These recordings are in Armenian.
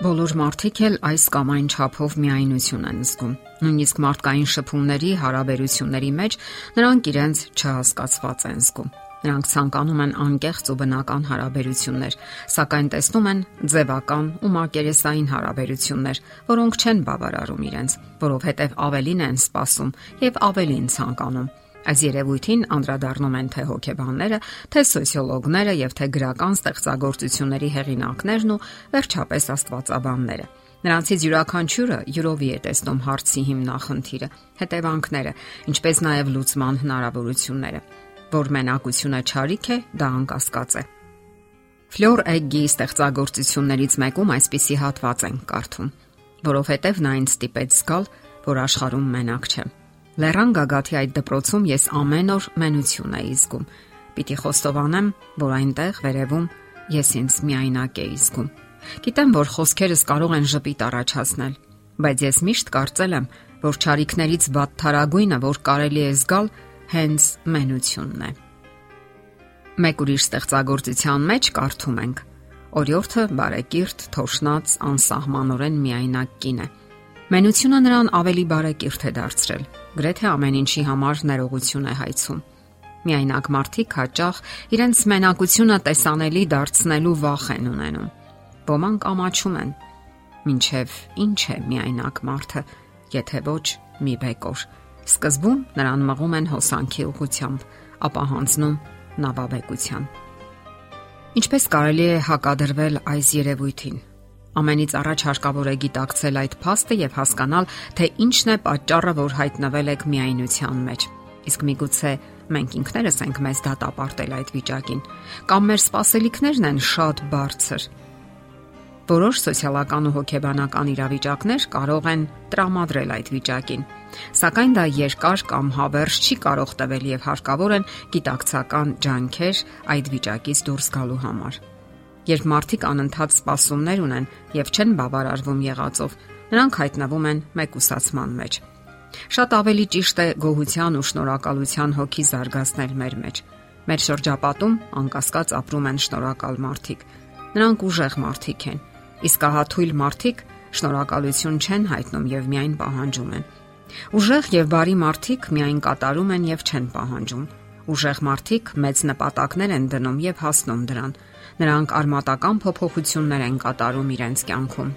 Բոլոր մարդիկ էլ այս կամ այն չափով միայնություն են զգում։ Նույնիսկ մարդկային շփումների, հարաբերությունների մեջ նրանք իրենց չհասկացված են զգում։ Նրանք ցանկանում են անկեղծ ու բնական հարաբերություններ, սակայն տեսնում են ձևական ու մակերեսային հարաբերություններ, որոնք չեն բավարարում իրենց, որովհետև ավելին են սպասում եւ ավելին ցանկանում Այս երևույթին անդրադառնում են թե հոգեբանները, թե սոցիոլոգները եւ թե գրական ստեղծագործությունների հեղինակներն ու վերջապես աստվածաբանները։ Նրանցից յուրաքանչյուրը յուրովի է տեսնում հարցի հիմնախնդիրը, հետևանքները, ինչպես նաև լուծման հնարավորությունները։ Որ մենակությունը ճարիք է, դա անկասկած է։ Ֆլոր Էգգի ստեղծագործություններից մեկում այսպիսի հատված են կարդում, որովհետև նա ինձ ստիպեց զգալ, որ աշխարհում մենակ չեմ Լեռան գագաթի այդ դպրոցում ես ամեն օր մենություն էի զգում։ Պիտի խոստովանեմ, որ այնտեղ վերևում ես ինձ միայնակ էի զգում։ Գիտեմ, որ խոսքերս կարող են ժպիտ առաջացնել, բայց ես միշտ կարծել եմ, որ ճարիքներից վատթարագույնը, որ կարելի է զգալ, հենց մենությունն է։ Մեկ ուրիշ ստեղծագործության մեջ կարդում ենք. Օրիորդը բարեկիրթ, թոշնած, անսահմանորեն միայնակ կին է Մենությունը նրան ավելի բարեկիրթ է դարձրել։ Գրեթե ամեն ինչի համար ներողություն է հայցում։ Միայնակ մարդիկ հաճախ իրենց մենակությունը տեսանելի դարձնելու վախ են ունենում։ Ոմանք ամաչում են։ Մինչև ինչ է միայնակ մարդը, եթե ոչ մի բեկոր։ Սկզբում նրան մղում են հոսանքի ուղությամբ, ապա հանձնում նավաբեկության։ Ինչպես կարելի է հակադրվել այս երևույթին։ Ամենից առաջ հարկավոր է գիտակցել այդ փաստը եւ հասկանալ, թե ինչն է պատճառը, որ հայտնվել եք միայնության մեջ։ Իսկ միգուցե մենք ինքներս ենք մեզ դատապարտել այդ վիճակին, կամ մեր սպասելիքներն են շատ բարձր։ Որոշ սոցիալական ու հոգեբանական իրավիճակներ կարող են տրամադրել այդ վիճակին, սակայն դա երկար կամ հավերժ չի կարող տվել եւ հարկավոր են գիտակցական ջանքեր այդ վիճակից դուրս գալու համար։ Երբ մարդիկ անընդհատ սպասումներ ունեն եւ չեն բավարարվում եղածով, նրանք հայտնվում են մեկուսացման մեջ։ Շատ ավելի ճիշտ է գոհության ու շնորհակալության հոգի զարգացնել մեր մեջ։ Մեր շրջապատում անկասկած ապրում են շնորհակալ մարդիկ։ Նրանք ուժեղ մարդիկ են։ Իսկ ահա թույլ մարդիկ շնորհակալություն չեն հայտնում եւ միայն պահանջում են։ Ուժեղ եւ բարի մարդիկ միայն կատարում են եւ չեն պահանջում։ Ուժեղ մարդիկ մեծ նպատակներ են դնում եւ հասնում դրան Նրանք արմատական փոփոխություններ են կատարում իրենց կյանքում։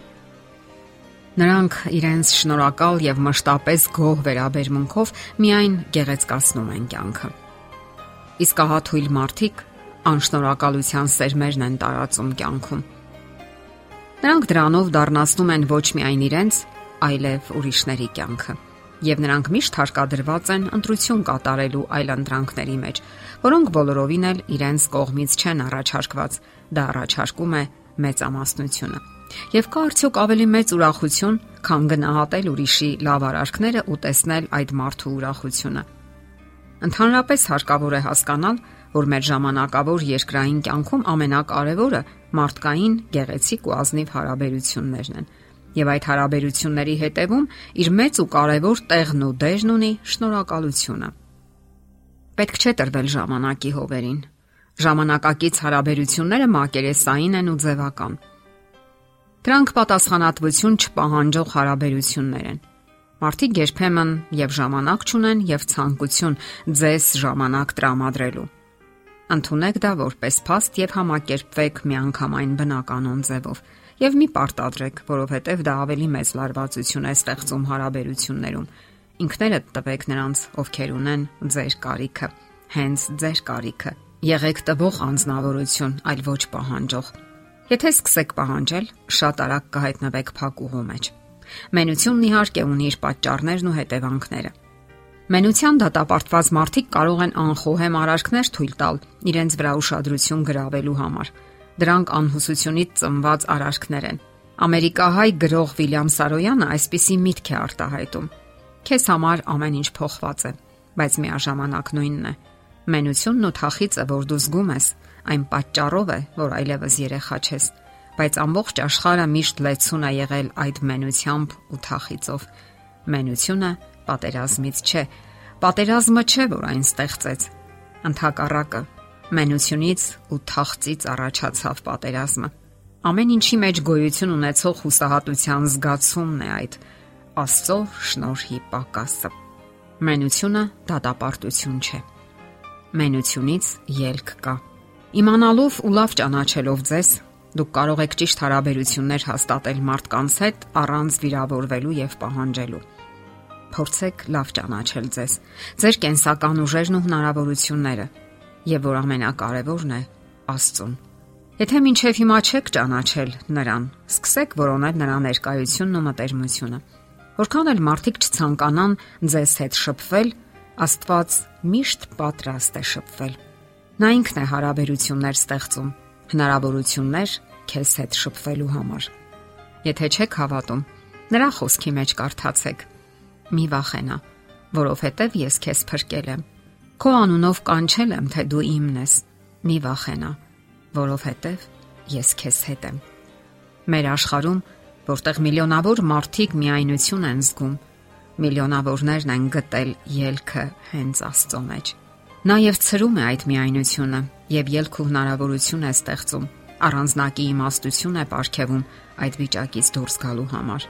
Նրանք իրենց շնորհակալ եւ մշտապես գոհ վերաբերմունքով միայն գեղեցկացնում են կյանքը։ Իսկ ահա թույլ մարդիկ անշնորհակալության սերմերն են տարածում կյանքում։ Նրանք դրանով դառնացնում են ոչ միայն իրենց, այլև ուրիշների կյանքը եւ նրանք միշտ հարկադրված են ընտրություն կատարելու այլ ընտրանքների մեջ, որոնք բոլորովին էլ իրենց կողմից չեն առաջարկված։ Դա առաջարկում է մեծամասնությունը։ Եվ կա արդյոք ավելի մեծ ուրախություն, քան գնահատել ուրիշի լավ արարքները ու տեսնել այդ մարդու ուրախությունը։ Ընդհանրապես հարկավոր է հասկանալ, որ մեր ժամանակավոր երկրային կյանքում ամենակարևորը մարդկային գեղեցիկ ու ազնիվ հարաբերություններն են եւ այդ հարաբերությունների հետևում իր մեծ ու կարևոր տեղն ու դերն ունի շնորհակալությունը։ Պետք չէ տրվել ժամանակի հովերին։ Ժամանակակից հարաբերությունները մակերեսային են ու ձևական։ Դրանք պատասխանատվություն չպահանջող հարաբերություններ են։ Մարդիկ երբեմն եւ ժամանակ չունեն եւ ցանկություն ձեզ ժամանակ տրամադրելու։ Ընթունեք դա որպես փաստ եւ համակերպվեք միանգամայն բնականon ձևով եւ մի պարտադրեք, որովհետեւ դա ավելի մեծ լարվածություն է ստեղծում հարաբերություններում։ Ինքներդ տվեք նրանց, ովքեր ունեն ձեր կարիքը, հենց ձեր կարիքը։ Եղեք տվող անznավորություն, այլ ոչ պահանջող։ Եթե սկսեք պահանջել, շատ արագ կհայտնվեք փակուղու մեջ։ Մենությունն իհարկե ունի իր պատճառներն ու հետևանքները։ Մենության դատապարտված մարդիկ կարող են անխոհեմ արարքներ թույլ տալ իրենց վրա ուշադրություն գրավելու համար Դրանք անհուսությունից ծնված արարքներ են։ Ամերիկահայ գրող Վիլյամ Սարոյանը այսպիսի միտք է արտահայտում. Քեզ համար ամեն ինչ փոխված է, բայց միաժամանակ նույնն է։ Մենությունն ու թախիցը, որ դու զգում ես, այն պատճառով է, որ այլևս երեխա չես, բայց ամբողջ աշխարհը միշտ լեցուն է եղել այդ մենությամբ ու թախիցով։ Մենությունը պատերազմից չէ, պատերազմը չէ, որ այն ստեղծեց։ Ընթակառակը Մենությունից ու թախծից առաջացավ պատերազմը։ Ամեն ինչի մեջ գոյություն ունեցող հուսահատության զգացումն է այդ Աստծո շնորհի պակասը։ Մենությունը դատապարտություն չէ։ Մենությունից ելք կա։ Իմանալով ու լավ ճանաչելով ձեզ, դուք կարող եք ճիշտ հարաբերություններ հաստատել մարդկանց հետ առանց վիրավորվելու եւ պահանջելու։ Փորձեք լավ ճանաչել ձեզ, ձեր կենսական ուժերն ու հնարավորությունները, եւ որ ամենակարևորն է, Աստծուն։ Եթե մինչև հիմա չեք ճանաչել նրան, սկսեք որոնել նրա ներկայությունն ու մտերմությունը։ Որքան էլ մարդիկ չցանկանան ձեզ հետ շփվել, Աստված միշտ պատրաստ է շփվել։ Նա ինքն է հարաբերություններ ստեղծում, հնարավորություններ քեզ հետ շփվելու համար։ Եթե չեք հավատում, նրա խոսքի մեջ կարդացեք. Մի վախենա, որովհետև ես քեզ փրկել եմ։ Քո անունով կանչել եմ, թե դու իմն ես։ Մի վախենա, որովհետև ես քեզ հետ եմ։ Մեր աշխարհում, որտեղ միլիոնավոր մարդիկ միայնություն են զգում, միլիոնավորներն են գտել ելքը հենց Աստծո մեջ։ Նա եւ ծրում է այդ միայնությունը եւ ելք ու հնարավորություն է ստեղծում առանձնակի իմաստություն է ապարգևում այդ վիճակից դուրս գալու համար։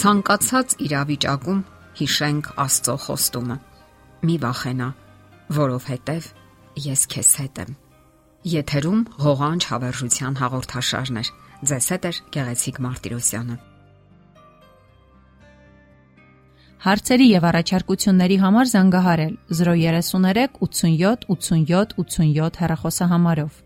Ցանկացած իրավիճակում հիշենք Աստծո խոստումը։ Մի վախենա, որովհետև ես քեզ հետ եմ։ Եթերում հողանջ հավերժության հաղորդաշարն է։ Ձեզ հետ է Գեղեցիկ Մարտիրոսյանը։ Հարցերի եւ առաջարկությունների համար զանգահարել 033 87 87 87 հեռախոսահամարով։